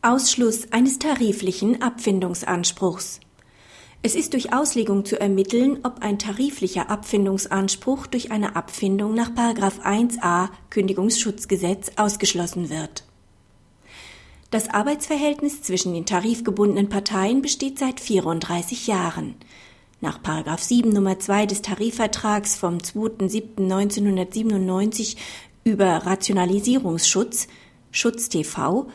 Ausschluss eines tariflichen Abfindungsanspruchs. Es ist durch Auslegung zu ermitteln, ob ein tariflicher Abfindungsanspruch durch eine Abfindung nach 1a Kündigungsschutzgesetz ausgeschlossen wird. Das Arbeitsverhältnis zwischen den tarifgebundenen Parteien besteht seit 34 Jahren. Nach 7 Nummer 2 des Tarifvertrags vom 2.7.1997 über Rationalisierungsschutz, Schutz TV,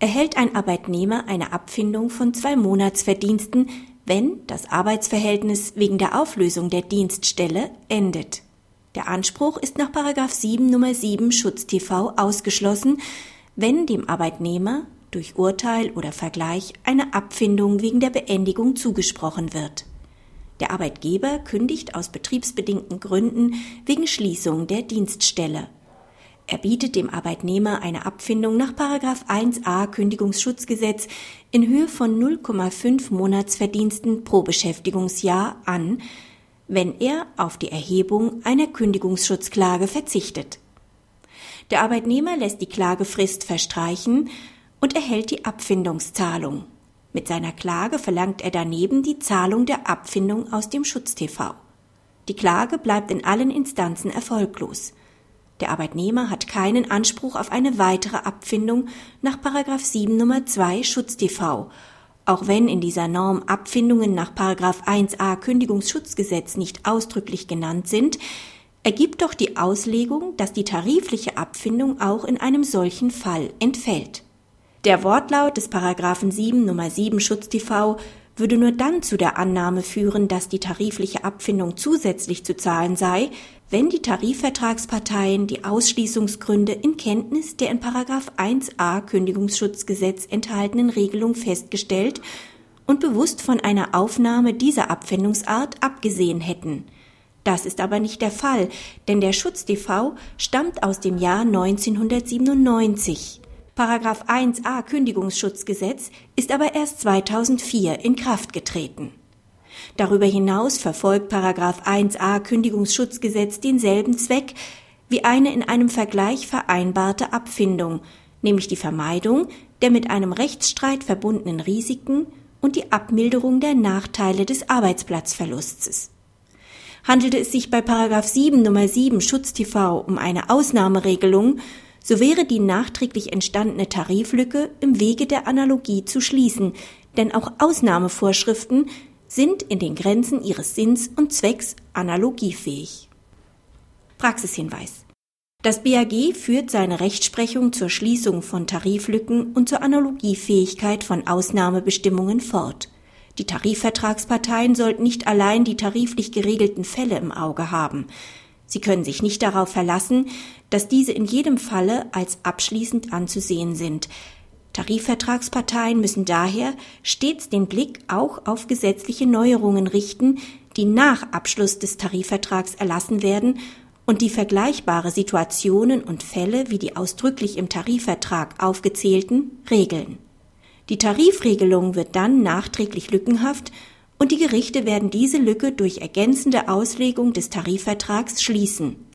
erhält ein Arbeitnehmer eine Abfindung von zwei Monatsverdiensten, wenn das Arbeitsverhältnis wegen der Auflösung der Dienststelle endet. Der Anspruch ist nach 7 Nummer 7 Schutz TV ausgeschlossen, wenn dem Arbeitnehmer durch Urteil oder Vergleich eine Abfindung wegen der Beendigung zugesprochen wird. Der Arbeitgeber kündigt aus betriebsbedingten Gründen wegen Schließung der Dienststelle. Er bietet dem Arbeitnehmer eine Abfindung nach 1a Kündigungsschutzgesetz in Höhe von 0,5 Monatsverdiensten pro Beschäftigungsjahr an, wenn er auf die Erhebung einer Kündigungsschutzklage verzichtet. Der Arbeitnehmer lässt die Klagefrist verstreichen und erhält die Abfindungszahlung. Mit seiner Klage verlangt er daneben die Zahlung der Abfindung aus dem Schutz-TV. Die Klage bleibt in allen Instanzen erfolglos. Der Arbeitnehmer hat keinen Anspruch auf eine weitere Abfindung nach 7 Nummer 2 Schutz-TV, auch wenn in dieser Norm Abfindungen nach 1a Kündigungsschutzgesetz nicht ausdrücklich genannt sind, ergibt doch die Auslegung, dass die tarifliche Abfindung auch in einem solchen Fall entfällt. Der Wortlaut des Paragraphen 7 Nummer 7 Schutz TV würde nur dann zu der Annahme führen, dass die tarifliche Abfindung zusätzlich zu zahlen sei, wenn die Tarifvertragsparteien die Ausschließungsgründe in Kenntnis der in Paragraph 1a Kündigungsschutzgesetz enthaltenen Regelung festgestellt und bewusst von einer Aufnahme dieser Abfindungsart abgesehen hätten. Das ist aber nicht der Fall, denn der Schutz TV stammt aus dem Jahr 1997. Paragraph 1a Kündigungsschutzgesetz ist aber erst 2004 in Kraft getreten. Darüber hinaus verfolgt Paragraph 1a Kündigungsschutzgesetz denselben Zweck wie eine in einem Vergleich vereinbarte Abfindung, nämlich die Vermeidung der mit einem Rechtsstreit verbundenen Risiken und die Abmilderung der Nachteile des Arbeitsplatzverlustes. Handelte es sich bei Paragraph 7 Nummer 7 Schutz TV um eine Ausnahmeregelung, so wäre die nachträglich entstandene Tariflücke im Wege der Analogie zu schließen, denn auch Ausnahmevorschriften sind in den Grenzen ihres Sinns und Zwecks analogiefähig. Praxishinweis das BAG führt seine Rechtsprechung zur Schließung von Tariflücken und zur Analogiefähigkeit von Ausnahmebestimmungen fort. Die Tarifvertragsparteien sollten nicht allein die tariflich geregelten Fälle im Auge haben. Sie können sich nicht darauf verlassen, dass diese in jedem Falle als abschließend anzusehen sind. Tarifvertragsparteien müssen daher stets den Blick auch auf gesetzliche Neuerungen richten, die nach Abschluss des Tarifvertrags erlassen werden und die vergleichbare Situationen und Fälle wie die ausdrücklich im Tarifvertrag aufgezählten regeln. Die Tarifregelung wird dann nachträglich lückenhaft und die Gerichte werden diese Lücke durch ergänzende Auslegung des Tarifvertrags schließen